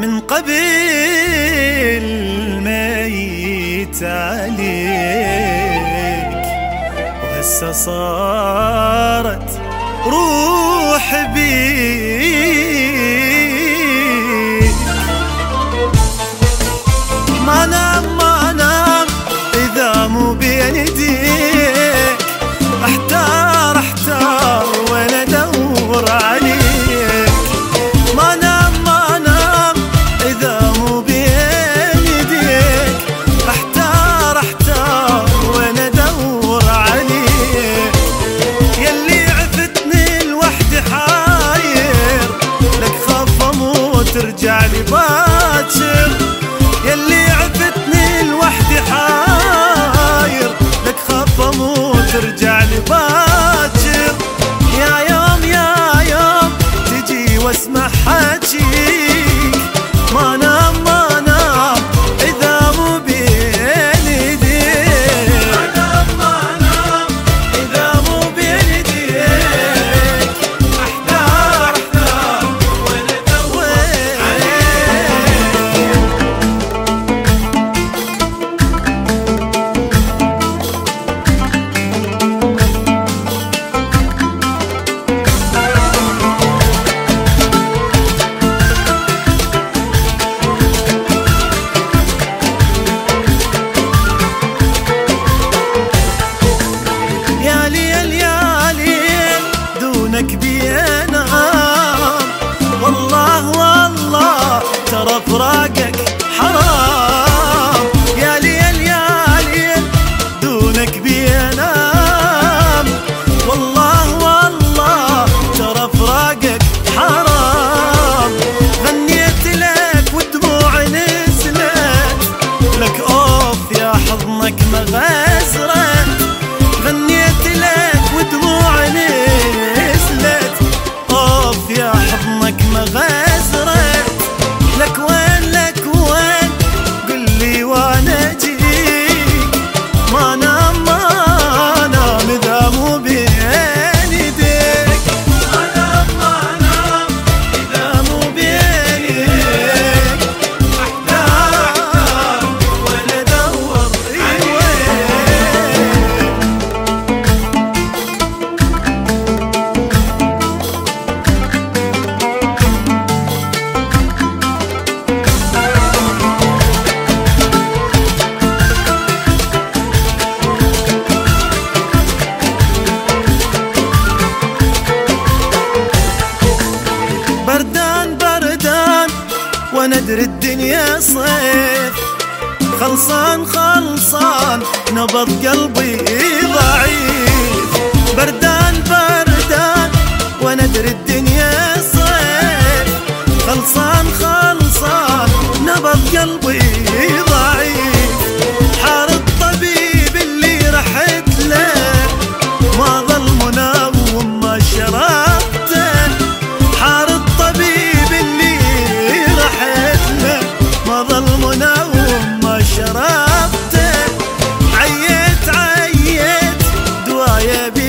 من قبل ما يتعليك وهسه صارت روح بيك براقك بدر الدنيا صيف. خلصان خلصان نبض قلبي ضعيف. بردان بردان وأنا ادري yeah.